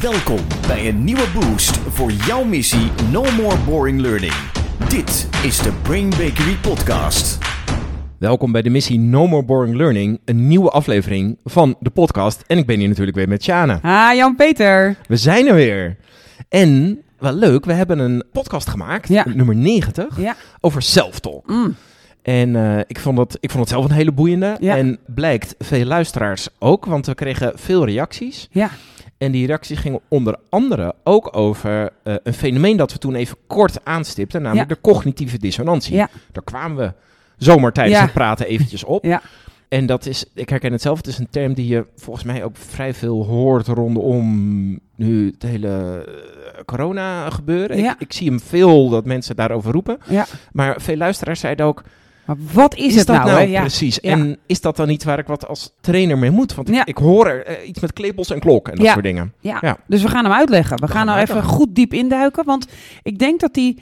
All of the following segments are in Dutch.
Welkom bij een nieuwe boost voor jouw missie No More Boring Learning. Dit is de Brain Bakery Podcast. Welkom bij de missie No More Boring Learning, een nieuwe aflevering van de podcast. En ik ben hier natuurlijk weer met Sjane. Ah, Jan-Peter. We zijn er weer. En, wel leuk, we hebben een podcast gemaakt, Ja. nummer 90, Ja. over self-talk. Mm. En eh, ik, vond dat, ik vond het zelf een hele boeiende. Ja. En blijkt veel luisteraars ook, want we kregen veel reacties. Ja. En die reacties gingen onder andere ook over eh, een fenomeen dat we toen even kort aanstipten, namelijk Ja. de cognitieve dissonantie. Ja. Daar kwamen we zomaar tijdens Ja. het praten eventjes op. Ja. En dat is, ik herken het zelf, het is een term die je volgens mij ook vrij veel hoort rondom nu het hele eh, corona gebeuren. Ja. Ik, ik zie hem veel dat mensen daarover roepen. Ja. Maar veel luisteraars zeiden ook, Maar wat is, het dat nou? nou? Ja. precies? Ja. En is dat dan niet waar ik wat als trainer mee moet? Want ik- Ja. ik hoor er eh, iets met klepels en klok en dat soort dingen. Ja. Ja. Dus we gaan hem uitleggen. We gaan gaan nou even goed diep induiken. Want ik denk dat die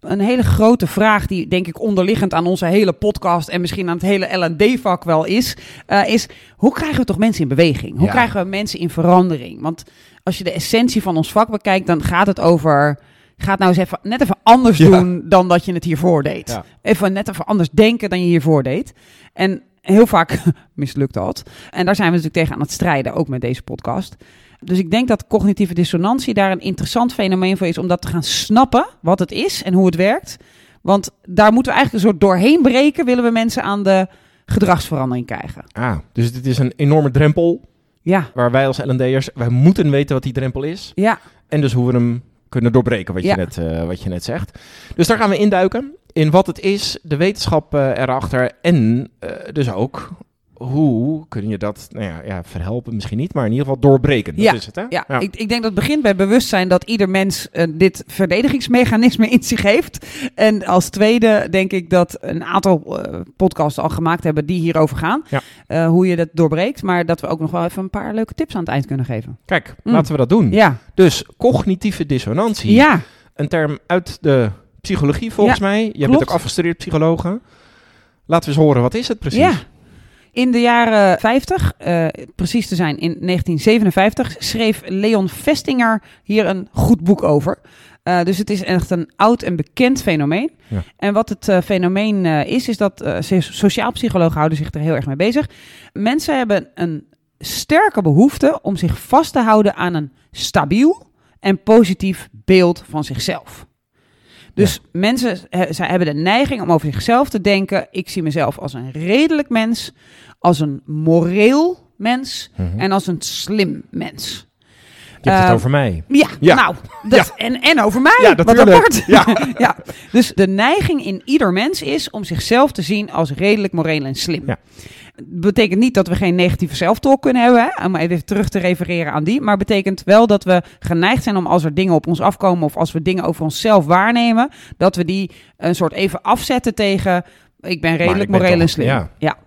een hele grote vraag, die denk ik onderliggend aan onze hele podcast en misschien aan het hele L&D-vak wel is, eh, is hoe krijgen we toch mensen in beweging? Hoe Ja. krijgen we mensen in verandering? Want als je de essentie van ons vak bekijkt, dan gaat het over... Ga het nou eens even, net even anders Ja. doen dan dat je het hiervoor deed. Ja. Even net even anders denken dan je hiervoor deed. En heel vaak mislukt dat. En daar zijn we natuurlijk tegen aan het strijden, ook met deze podcast. Dus ik denk dat cognitieve dissonantie daar een interessant fenomeen voor is om dat te gaan snappen, wat het is en hoe het werkt. Want daar moeten we eigenlijk een soort doorheen breken, willen we mensen aan de gedragsverandering krijgen. Ah, dus dit is een enorme drempel Ja, waar wij als L&D'ers, wij moeten weten wat die drempel is. ja, En dus hoe we hem kunnen doorbreken, wat, Ja. je, net, eh, wat je net zegt. Dus daar gaan we induiken. In wat het is, de wetenschap eh, erachter. En eh, dus ook hoe kun je dat, nou ja, ja, verhelpen misschien niet, maar in ieder geval doorbreken. Dat Ja. is het, hè? ja. Ik, ik denk dat het begint bij bewustzijn dat ieder mens eh, dit verdedigingsmechanisme in zich heeft. En als tweede denk ik dat een aantal eh, podcasts al gemaakt hebben die hierover gaan. Ja. Eh, hoe je dat doorbreekt. Maar dat we ook nog wel even een paar leuke tips aan het eind kunnen geven. Kijk, Mm. laten we dat doen. Ja, Dus cognitieve dissonantie. ja. Een term uit de psychologie volgens Ja, mij. Je bent klopt. ook afgestudeerd psychologe. Laten we eens horen, wat is het precies? Ja. In de jaren 50, eh, precies te zijn in 1957, schreef Leon Vestinger hier een goed boek over. Eh, dus het is echt een oud en bekend fenomeen. Ja. En wat het eh, fenomeen is, is dat so- sociaal psychologen houden zich er heel erg mee bezig. Mensen hebben een sterke behoefte om zich vast te houden aan een stabiel en positief beeld van zichzelf. Dus mensen zij hebben de neiging om over zichzelf te denken: ik zie mezelf als een redelijk mens, als een moreel mens Mhm. en als een slim mens. Je hebt het Eh, over mij. Ja, Ja. nou, dat, En, en over mij. Ja, natuurlijk. apart. Ja. ja. Dus de neiging in ieder mens is om zichzelf te zien als redelijk, moreel en slim. Ja. Betekent niet dat we geen negatieve zelftalk kunnen hebben, hè? om even terug te refereren aan die. Maar betekent wel dat we geneigd zijn om als er dingen op ons afkomen of als we dingen over onszelf waarnemen, dat we die een soort even afzetten tegen ik ben redelijk, ik ben moreel en slim. ja.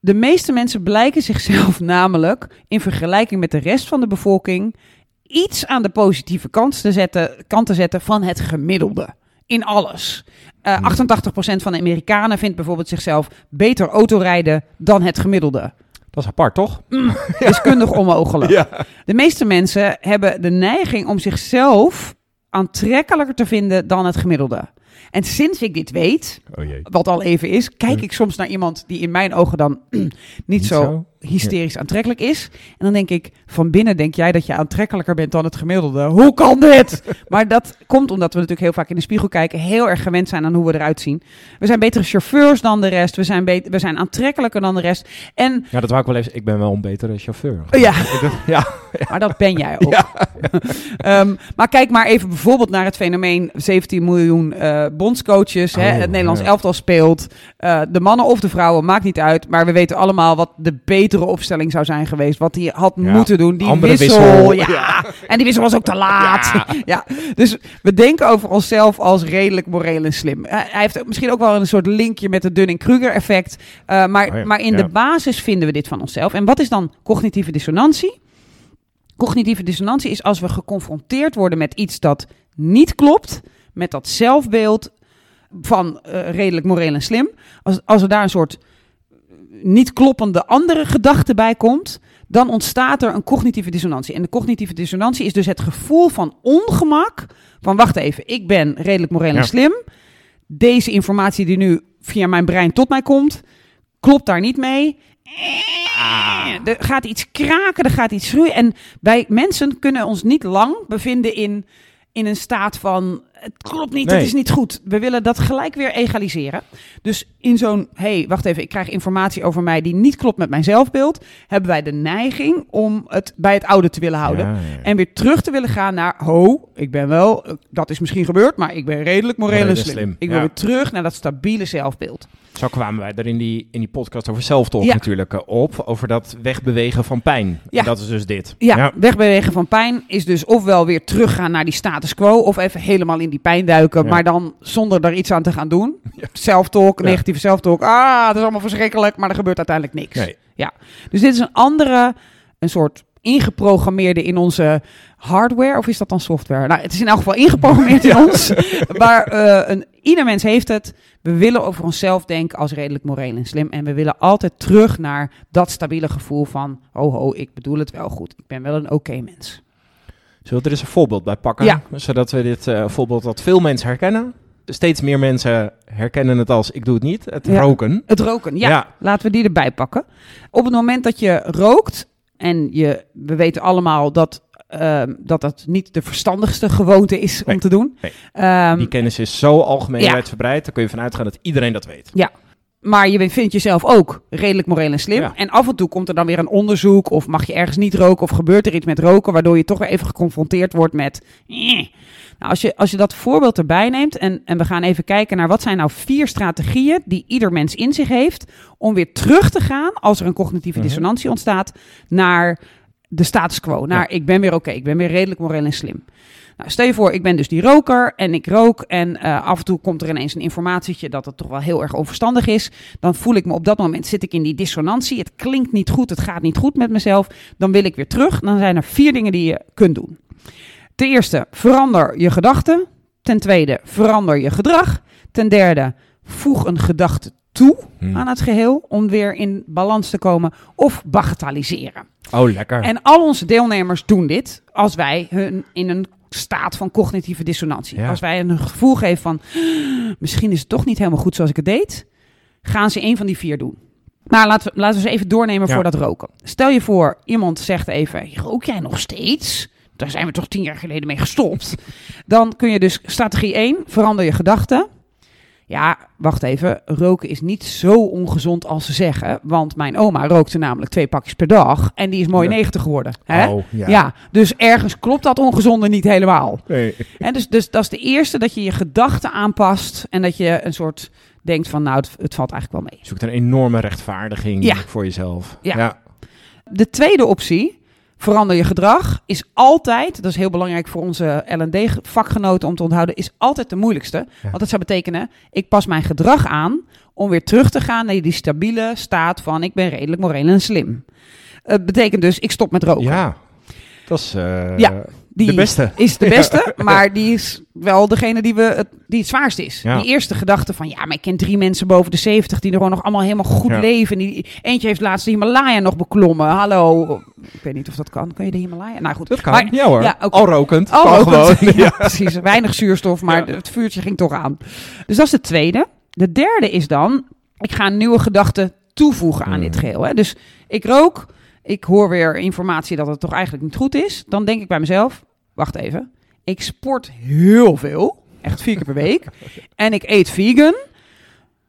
De meeste mensen blijken zichzelf namelijk in vergelijking met de rest van de bevolking iets aan de positieve kant te zetten, kant te zetten van het gemiddelde. In alles. Eh Hmm. 88% van de Amerikanen vindt bijvoorbeeld zichzelf beter autorijden dan het gemiddelde. Dat is apart, toch? Wiskundig onmogelijk. Ja. De meeste mensen hebben de neiging om zichzelf aantrekkelijker te vinden dan het gemiddelde. En sinds ik dit weet, Oh jee. wat al even is, kijk ik soms naar iemand die in mijn ogen dan niet, zo, zo? Hysterisch aantrekkelijk is. En dan denk ik, van binnen denk jij dat je aantrekkelijker bent dan het gemiddelde. Hoe kan dit? maar dat komt omdat we natuurlijk heel vaak in de spiegel kijken, heel erg gewend zijn aan hoe we eruit zien. We zijn betere chauffeurs dan de rest, we zijn, we zijn aantrekkelijker dan de rest. En Ja, dat wou ik wel even. Ik ben wel een betere chauffeur. ja, ja. maar dat ben jij ook. Ehm, maar kijk maar even bijvoorbeeld naar het fenomeen 17 miljoen eh, bondscoaches. hè, Oh, het Nederlands elftal speelt. Eh, de mannen of de vrouwen, maakt niet uit. Maar we weten allemaal wat de betere opstelling zou zijn geweest. Wat hij had Ja, moeten doen. Die wissel. wissel, Ja. ja. En die wissel was ook te laat. Ja. Dus we denken over onszelf als redelijk moreel en slim. Hij heeft misschien ook wel een soort linkje met het Dunning-Kruger effect. Eh, maar, Oh maar in de basis vinden we dit van onszelf. En wat is dan cognitieve dissonantie? Cognitieve dissonantie is als we geconfronteerd worden met iets dat niet klopt, met dat zelfbeeld van eh, redelijk moreel en slim. Als, als er daar een soort niet kloppende andere gedachte bij komt, dan ontstaat er een cognitieve dissonantie. En de cognitieve dissonantie is dus het gevoel van ongemak. Van wacht even, ik ben redelijk moreel en Ja. slim. Deze informatie die nu via mijn brein tot mij komt, klopt daar niet mee. Er gaat iets kraken, er gaat iets schroeien. En wij mensen kunnen ons niet lang bevinden in, in een staat van... Het klopt niet, Nee. het is niet goed. We willen dat gelijk weer egaliseren. Dus in zo'n, hé, hey, wacht even, ik krijg informatie over mij die niet klopt met mijn zelfbeeld, hebben wij de neiging om het bij het oude te willen houden. Ja, ja, ja. En weer terug te willen gaan naar, ho, ik ben wel, eh, dat is misschien gebeurd, maar ik ben redelijk moreel en Moreel en slim. slim, Ik wil ja. weer terug naar dat stabiele zelfbeeld. Zo kwamen wij er in die, in die podcast over zelftalk Ja. natuurlijk eh, op. Over dat wegbewegen van pijn. Ja. En dat is dus dit. Ja, wegbewegen van pijn is dus ofwel weer teruggaan naar die status quo, of even helemaal in die pijn duiken, Ja. maar dan zonder er iets aan te gaan doen. Zelftalk, Ja. negatieve zelftalk. Ah, dat is allemaal verschrikkelijk, maar er gebeurt uiteindelijk niks. Nee. Dus dit is een andere, een soort ingeprogrammeerde in onze hardware, of is dat dan software? Nou, het is in elk geval ingeprogrammeerd in ons. Maar eh, een, ieder mens heeft het. We willen over onszelf denken als redelijk moreel en slim. En we willen altijd terug naar dat stabiele gevoel van, ho ho, ik bedoel het wel goed. Ik ben wel een oké mens. Zullen we er eens een voorbeeld bij pakken? Ja. Zodat we dit eh, voorbeeld dat veel mensen herkennen. Steeds meer mensen herkennen het als ik doe het niet. Het Ja. roken. Het roken, ja, Ja. Laten we die erbij pakken. Op het moment dat je rookt, en je, we weten allemaal dat, ehm, dat dat niet de verstandigste gewoonte is om te doen. nee. Ehm, Die kennis is zo algemeen Ja. wijdverbreid. Daar kun je vanuit gaan dat iedereen dat weet. Maar je vindt jezelf ook redelijk moreel en slim. Ja. En af en toe komt er dan weer een onderzoek. Of mag je ergens niet roken. Of gebeurt er iets met roken. Waardoor je toch weer even geconfronteerd wordt met. eh. Nou, als, je, als je dat voorbeeld erbij neemt. En, en we gaan even kijken naar wat zijn nou vier strategieën. die ieder mens in zich heeft. om weer terug te gaan. als er een cognitieve Mhm. dissonantie ontstaat. naar de status quo. Naar ik ben weer oké. ik ben weer redelijk moreel en slim. Nou, stel je voor, ik ben dus die roker en ik rook en eh, af en toe komt er ineens een informatietje dat het toch wel heel erg onverstandig is. Dan voel ik me op dat moment, zit ik in die dissonantie. Het klinkt niet goed, het gaat niet goed met mezelf. Dan wil ik weer terug. Dan zijn er vier dingen die je kunt doen. Ten eerste, verander je gedachten. Ten tweede, verander je gedrag. Ten derde, voeg een gedachte toe Hm. aan het geheel om weer in balans te komen. Of bagatelliseren. Oh, lekker. En al onze deelnemers doen dit als wij hun in een staat van cognitieve dissonantie. Ja. Als wij een gevoel geven van misschien is het toch niet helemaal goed zoals ik het deed, gaan ze een van die vier doen. Maar laten we, laten we ze even doornemen Ja. voor dat roken. Stel je voor, iemand zegt even, rook jij nog steeds? Daar zijn we toch tien jaar geleden mee gestopt. Dan kun je dus strategie 1, verander je gedachten. Ja, wacht even. Roken is niet zo ongezond als ze zeggen. Want mijn oma rookte namelijk twee pakjes per dag. En die is mooi Ja. 90 geworden. Hè? Oh, ja. Ja. dus ergens klopt dat ongezonde niet helemaal. Nee. En dus, dus dat is de eerste, dat je je gedachten aanpast. En dat je een soort denkt van, nou, het, het valt eigenlijk wel mee. Zoekt een enorme rechtvaardiging Ja. voor jezelf. Ja. De tweede optie, verander je gedrag, is altijd, dat is heel belangrijk voor onze L&D-vakgenoten om te onthouden, is altijd de moeilijkste. Ja. Want dat zou betekenen, ik pas mijn gedrag aan om weer terug te gaan naar die stabiele staat van ik ben redelijk moreel en slim. Het betekent dus, ik stop met roken. Ja. Dat is eh, Ja, Die de beste. is de beste, maar die is wel degene die, we het, die het zwaarst is. Ja. Die eerste gedachte van, ja, maar ik ken drie mensen boven de 70 die er gewoon nog allemaal helemaal goed Ja. leven. Die, eentje heeft laatst de Himalaya nog beklommen. Hallo. Ik weet niet of dat kan. Kan je de Himalaya? Nou goed. Dat kan. Maar- ja hoor. Al rokend. Al rokend. gewoon. Ja, precies. Weinig zuurstof, maar het vuurtje ging toch aan. Dus dat is de tweede. De derde is dan, ik ga een nieuwe gedachte toevoegen aan Hmm. dit geheel. Hè. Dus ik rook, ik hoor weer informatie dat het toch eigenlijk niet goed is. Dan denk ik bij mezelf, wacht even, ik sport heel veel, echt vier keer per week. En ik eet vegan.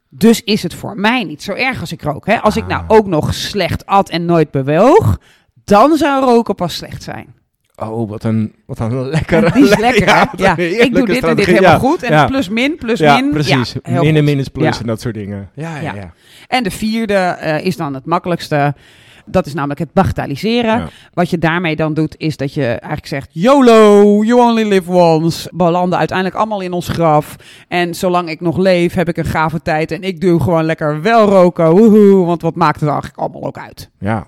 Dus is het voor mij niet zo erg als ik rook. Hè? Als ik nou Ah. ook nog slecht at en nooit bewoog, dan zou roken pas slecht zijn. Oh, wat een, wat een lekkere... Die is lekker, Ja, ik doe dit en dit helemaal Ja. goed. En Ja. plus min, plus min. precies. Min en min is plus en dat soort dingen. Ja, ja, Ja. ja. En de vierde eh, is dan het makkelijkste. Dat is namelijk het bagatelliseren. Ja. Wat je daarmee dan doet, is dat je eigenlijk zegt: YOLO, you only live once. We landen uiteindelijk allemaal in ons graf. En zolang ik nog leef, heb ik een gave tijd. En ik doe gewoon lekker wel roken. Woehoe, want wat maakt het eigenlijk allemaal ook uit? Ja.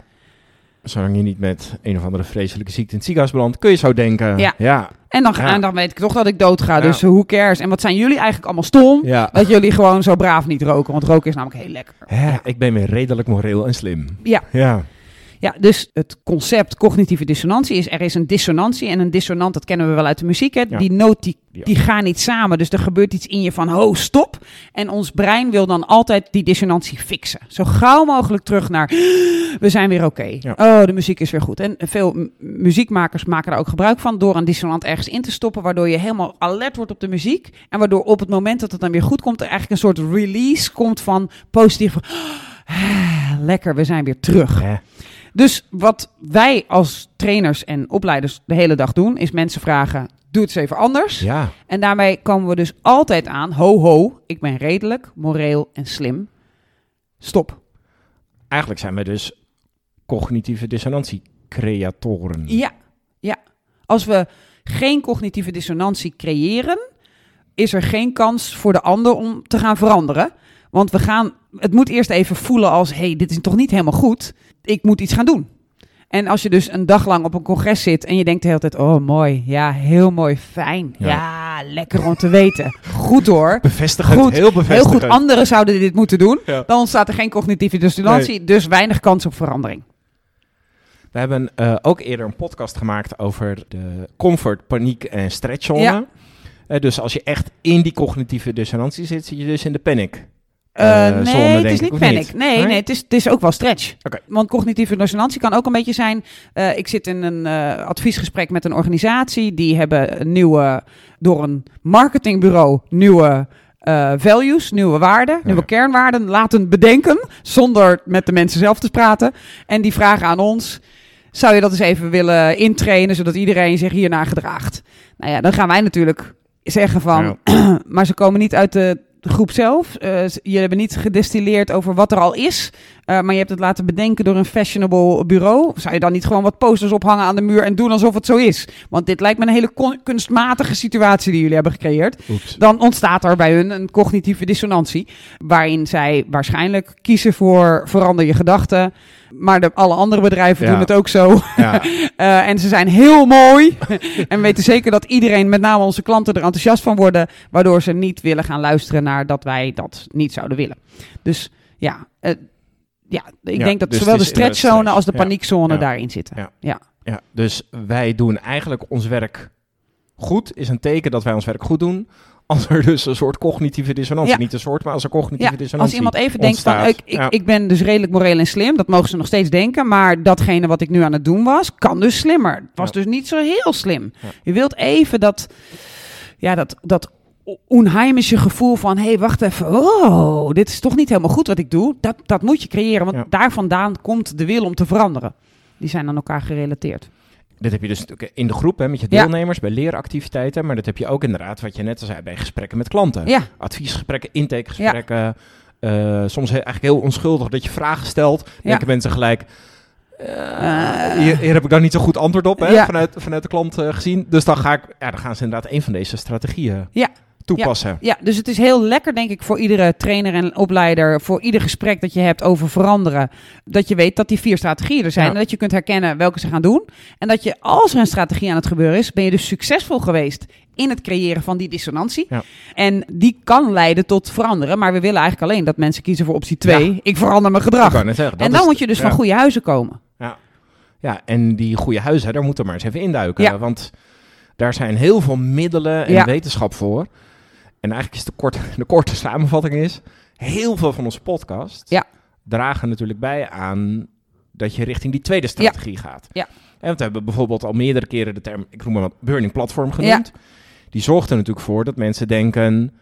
Zolang je niet met een of andere vreselijke ziekte in het ziekenhuis belandt, kun je zo denken. Ja. Ja. En dan, Ja. en dan weet ik toch dat ik dood ga. Ja. Dus who cares? En wat zijn jullie eigenlijk allemaal stom? ja. Dat jullie gewoon zo braaf niet roken. Want roken is namelijk heel lekker. Hè, Ik ben weer redelijk moreel en slim. Ja. Ja. Ja, dus het concept cognitieve dissonantie is er is een dissonantie. En een dissonant, dat kennen we wel uit de muziek. Hè? Ja. Die noot die, Ja. die gaan niet samen. Dus er gebeurt iets in je van, ho, stop. En ons brein wil dan altijd die dissonantie fixen. Zo gauw mogelijk terug naar, we zijn weer oké. Ja. Oh, de muziek is weer goed. En veel muziekmakers maken daar ook gebruik van door een dissonant ergens in te stoppen. Waardoor je helemaal alert wordt op de muziek. En waardoor op het moment dat het dan weer goed komt, er eigenlijk een soort release komt van positief. Lekker, we zijn weer terug. Hè? Dus wat wij als trainers en opleiders de hele dag doen, is mensen vragen: doe het eens even anders. Ja, En daarmee komen we dus altijd aan: ho, ho, ik ben redelijk, moreel en slim. Stop. eigenlijk zijn we dus cognitieve dissonantie-creatoren. Ja, ja. Als we geen cognitieve dissonantie creëren, is er geen kans voor de ander om te gaan veranderen. Want we gaan, het moet eerst even voelen als: hey, dit is toch niet helemaal goed. Ik moet iets gaan doen. En als je dus een dag lang op een congres zit en je denkt de hele tijd: oh mooi, ja, heel mooi, fijn. Ja. Ja, lekker om te weten. Goed hoor. Bevestigend, Goed, heel Heel goed, anderen zouden dit moeten doen. Ja. Dan ontstaat er geen cognitieve dissonantie, dus weinig kans op verandering. We hebben eh, ook eerder een podcast gemaakt over de comfort, paniek en stretchzone. Ja. Eh, dus als je echt in die cognitieve dissonantie zit, zit je dus in de panic. Eh, eh, nee, het is ik, niet panic. niet? Nee, Nee? nee, het, is, het is ook wel stretch. Want cognitieve dissonantie kan ook een beetje zijn... eh, ik zit in een adviesgesprek met een organisatie. Die hebben een nieuwe, door een marketingbureau nieuwe values, nieuwe waarden, nieuwe kernwaarden laten bedenken. Zonder met de mensen zelf te praten. En die vragen aan ons... Zou je dat eens even willen intrainen, zodat iedereen zich hiernaar gedraagt? Nou ja, dan gaan wij natuurlijk zeggen van... maar ze komen niet uit de de groep zelf. Z- je hebt niet gedestilleerd over wat er al is. eh, maar je hebt het laten bedenken door een fashionable bureau. Zou je dan niet gewoon wat posters ophangen aan de muur en doen alsof het zo is? Want dit lijkt me een hele kunstmatige situatie die jullie hebben gecreëerd. Oeps. Dan ontstaat er bij hun een cognitieve dissonantie. Waarin zij waarschijnlijk kiezen voor verander je gedachten. Maar de, alle andere bedrijven Ja. doen het ook zo. Ja, Eh, en ze zijn heel mooi. en weten zeker dat iedereen, met name onze klanten, er enthousiast van worden. Waardoor ze niet willen gaan luisteren naar dat wij dat niet zouden willen. Dus ja, eh, ja ik Ja, denk dat dus zowel de stretchzone stretch. als de paniekzone daarin zitten. Ja. ja, dus wij doen eigenlijk ons werk goed. Is een teken dat wij ons werk goed doen. Als er dus een soort cognitieve dissonantie, Ja. niet een soort, maar als er cognitieve Ja, dissonantie als iemand even denkt van, ik, ik, ben dus redelijk moreel en slim, dat mogen ze nog steeds denken, maar datgene wat ik nu aan het doen was, kan dus slimmer. Het was dus niet zo heel slim. Je wilt even dat, ja, dat, dat onheimische gevoel van, hé, hey, wacht even, oh, dit is toch niet helemaal goed wat ik doe. Dat, dat moet je creëren, want Ja. daar vandaan komt de wil om te veranderen. Die zijn aan elkaar gerelateerd. Dit heb je dus natuurlijk in de groep hè, met je Ja. deelnemers, bij leeractiviteiten. Maar dat heb je ook inderdaad, wat je net al zei, bij gesprekken met klanten. Ja, Adviesgesprekken, intakegesprekken. eh, soms he- eigenlijk heel onschuldig dat je vragen stelt. Denken mensen gelijk... Eh, hier, hier heb ik dan niet zo goed antwoord op, hè, vanuit, vanuit de klant eh, gezien. Dus dan, ga ik, ja, dan gaan ze inderdaad een van deze strategieën Ja. Toepassen. Ja, dus het is heel lekker, denk ik, voor iedere trainer en opleider, voor ieder gesprek dat je hebt over veranderen, dat je weet dat die vier strategieën er zijn Ja. en dat je kunt herkennen welke ze gaan doen. En dat je, als er een strategie aan het gebeuren is, ben je dus succesvol geweest in het creëren van die dissonantie. Ja. En die kan leiden tot veranderen, maar we willen eigenlijk alleen dat mensen kiezen voor optie 2. Ja. Ik verander mijn gedrag. zeggen, En dan is- moet je dus ja. van goede huizen komen. Ja, en die goede huizen, daar moeten we maar eens even induiken. Ja. Want daar zijn heel veel middelen en Ja. wetenschap voor. En eigenlijk is de korte, de korte samenvatting is... heel veel van onze podcast Ja. dragen natuurlijk bij aan... dat je richting die tweede strategie gaat. Ja. En want we hebben bijvoorbeeld al meerdere keren de term... ik noem maar wat, burning platform genoemd. Die zorgt er natuurlijk voor dat mensen denken...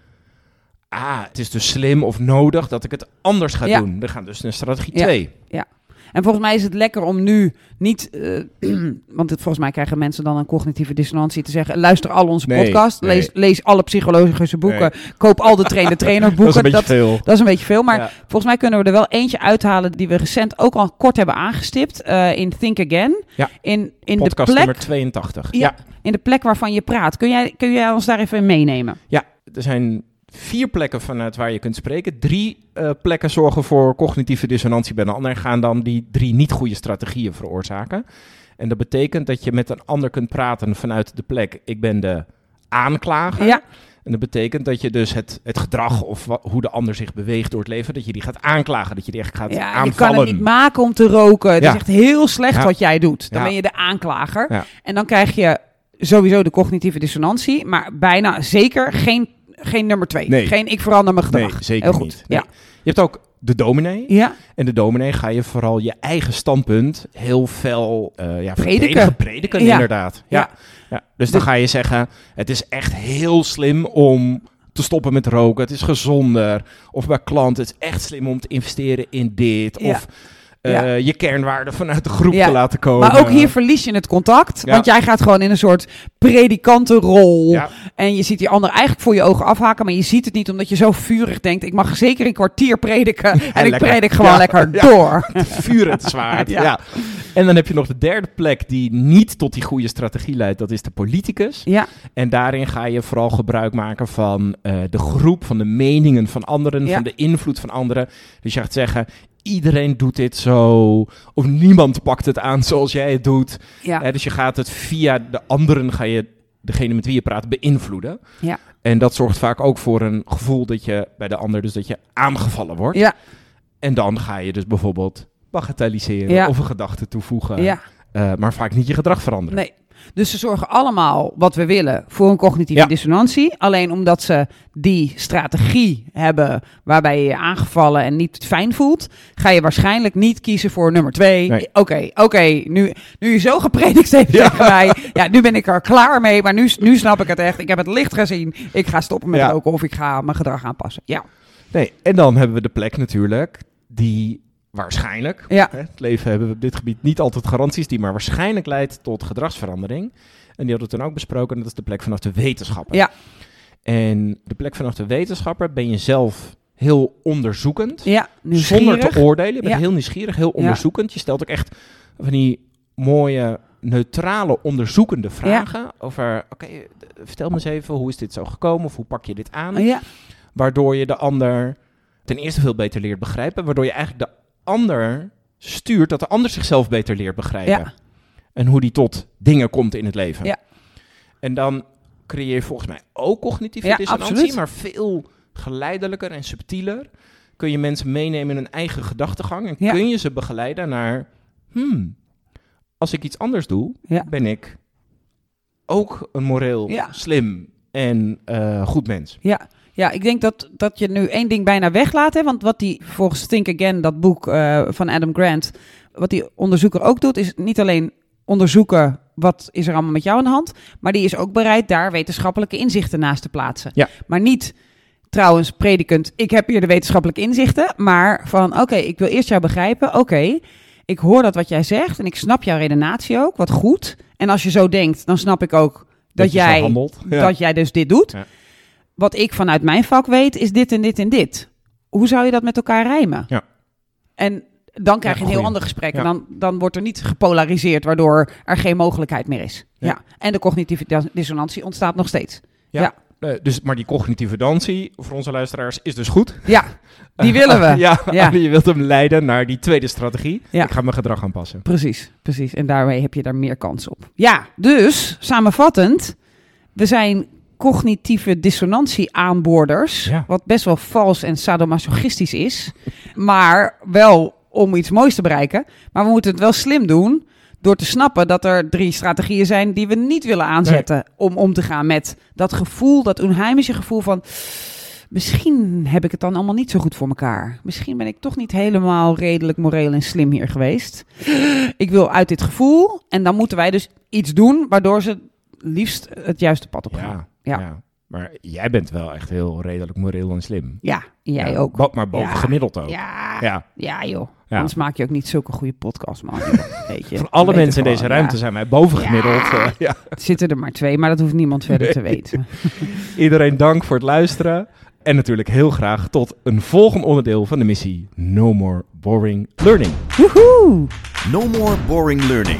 ah, het is dus slim of nodig dat ik het anders ga doen. We gaan dus naar strategie Ja. 2. En volgens mij is het lekker om nu niet, eh, want het, volgens mij krijgen mensen dan een cognitieve dissonantie te zeggen: luister al onze Nee, podcast, nee. lees, lees alle psychologische boeken, koop al de trainer trainer Dat is boeken. een beetje veel. dat is een beetje veel, maar Ja. volgens mij kunnen we er wel eentje uithalen die we recent ook al kort hebben aangestipt eh, in Think Again. Ja. In, in, de Podcast plek, nummer 82. Ja. in de plek waarvan je praat. Kun jij, kun jij ons daar even in meenemen? Ja, er zijn vier plekken vanuit waar je kunt spreken. Drie eh, plekken zorgen voor cognitieve dissonantie bij een ander. Gaan dan die drie niet goede strategieën veroorzaken. En dat betekent dat je met een ander kunt praten vanuit de plek. Ik ben de aanklager. Ja, En dat betekent dat je dus het, het gedrag of hoe de ander zich beweegt door het leven, dat je die gaat aanklagen, dat je die echt gaat Ja, je aanvallen. kan het niet maken om te roken. Het Ja. is echt heel slecht Ja. wat jij doet. Dan ben je de aanklager. En dan krijg je sowieso de cognitieve dissonantie, maar bijna zeker geen, geen nummer twee. Nee. Geen ik verander mijn Nee, gedrag. zeker heel goed. niet. Nee. Ja. Je hebt ook de dominee. Ja. En de dominee ga je vooral je eigen standpunt heel fel eh ja, Prediken. prediken. Ja. Inderdaad. Ja. Ja. Ja. Dus dan ga je zeggen, het is echt heel slim om te stoppen met roken. Het is gezonder. Of bij klanten, het is echt slim om te investeren in dit. Of Ja. je kernwaarden vanuit de groep Ja. te laten komen. Maar ook hier verlies je het contact. Ja. Want jij gaat gewoon in een soort predikantenrol. Ja. En je ziet die ander eigenlijk voor je ogen afhaken. Maar je ziet het niet omdat je zo vurig denkt. Ik mag zeker een kwartier prediken. En ik lekker. predik gewoon Ja. lekker door. vuur het zwaard. Ja. ja. En dan heb je nog de derde plek die niet tot die goede strategie leidt. Dat is de politicus. Ja, En daarin ga je vooral gebruik maken van eh, de groep, van de meningen van anderen, Ja. van de invloed van anderen. Dus je gaat zeggen, iedereen doet dit zo, of niemand pakt het aan zoals jij het doet. ja. Eh, dus je gaat het via de anderen, ga je degene met wie je praat beïnvloeden. Ja. En dat zorgt vaak ook voor een gevoel dat je bij de ander, dus dat je aangevallen wordt. ja, En dan ga je dus bijvoorbeeld bagatelliseren Ja. of een gedachte toevoegen, ja. eh, maar vaak niet je gedrag veranderen. Nee. Dus ze zorgen allemaal wat we willen voor een cognitieve Ja. dissonantie. Alleen omdat ze die strategie hebben waarbij je je aangevallen en niet fijn voelt, ga je waarschijnlijk niet kiezen voor nummer twee. Nee. Oké, oké, nu, nu je zo gepredikt heeft Ja. tegen mij, ja, nu ben ik er klaar mee, maar nu, nu snap ik het echt. Ik heb het licht gezien. Ik ga stoppen met Ja. roken of ik ga mijn gedrag aanpassen. Ja, Nee, en dan hebben we de plek natuurlijk die waarschijnlijk, Ja. hè, het leven hebben we op dit gebied niet altijd garanties, die maar waarschijnlijk leidt tot gedragsverandering. En die hadden we toen ook besproken, en dat is de plek vanaf de wetenschapper. Ja. En de plek vanaf de wetenschapper ben je zelf heel onderzoekend, ja zonder te oordelen. Je bent Ja. heel nieuwsgierig, heel onderzoekend. Je stelt ook echt van die mooie, neutrale, onderzoekende vragen over, oké, eh, vertel me eens even, hoe is dit zo gekomen of hoe pak je dit aan? Ja, waardoor je de ander ten eerste veel beter leert begrijpen, waardoor je eigenlijk de ander stuurt dat de ander zichzelf beter leert begrijpen. Ja. En hoe die tot dingen komt in het leven. Ja. En dan creëer je volgens mij ook cognitieve Ja, dissonantie, absoluut. maar veel geleidelijker en subtieler. Kun je mensen meenemen in hun eigen gedachtegang en Ja. kun je ze begeleiden naar, hmm, als ik iets anders doe, Ja. ben ik ook een moreel, Ja. slim en eh, goed mens. Ja, ja ik denk dat, dat je nu één ding bijna weglaat. Hè? Want wat die volgens Think Again, dat boek eh, van Adam Grant, wat die onderzoeker ook doet, is niet alleen onderzoeken wat is er allemaal met jou aan de hand, maar die is ook bereid daar wetenschappelijke inzichten naast te plaatsen. Ja. Maar niet trouwens predikend, ik heb hier de wetenschappelijke inzichten, maar van oké, ik wil eerst jou begrijpen, oké, ik hoor dat wat jij zegt en ik snap jouw redenatie ook, wat goed. En als je zo denkt, dan snap ik ook dat, jij handelt. Ja. dat jij dus dit doet. Ja. Wat ik vanuit mijn vak weet, is dit en dit en dit. Hoe zou je dat met elkaar rijmen? Ja. En dan krijg Ja, je een heel ander gesprek. Ja. En dan, dan wordt er niet gepolariseerd, waardoor er geen mogelijkheid meer is. Ja. Ja. En de cognitieve dis- dissonantie ontstaat nog steeds. Eh, dus, maar die cognitieve dansie, voor onze luisteraars, is dus goed. Ja, die willen we. ja, Ja. je wilt hem leiden naar die tweede strategie. Ja. Ik ga mijn gedrag aanpassen. Precies, precies. En daarmee heb je daar meer kans op. Ja, dus samenvattend, we zijn cognitieve dissonantie aanboorders, Ja. wat best wel vals en sadomasochistisch is, maar wel om iets moois te bereiken. Maar we moeten het wel slim doen door te snappen dat er drie strategieën zijn die we niet willen aanzetten om om te gaan met dat gevoel, dat onheimische gevoel van misschien heb ik het dan allemaal niet zo goed voor elkaar. Misschien ben ik toch niet helemaal redelijk moreel en slim hier geweest. Ik wil uit dit gevoel en dan moeten wij dus iets doen waardoor ze liefst het juiste pad op gaan. Ja, Ja. ja. Maar jij bent wel echt heel redelijk moreel en slim. Ja, jij Ja, ook. bo- maar boven Ja. gemiddeld ook. Ja, ja. Ja. joh. Ja. Anders maak je ook niet zulke goede podcast, man. Weet je. Van alle mensen in deze gewoon, ruimte zijn wij boven Ja. gemiddeld. eh, zitten er maar twee, maar dat hoeft niemand verder te weten. Iedereen dank voor het luisteren. En natuurlijk heel graag tot een volgend onderdeel van de missie No More Boring Learning. Woehoe! No more boring learning.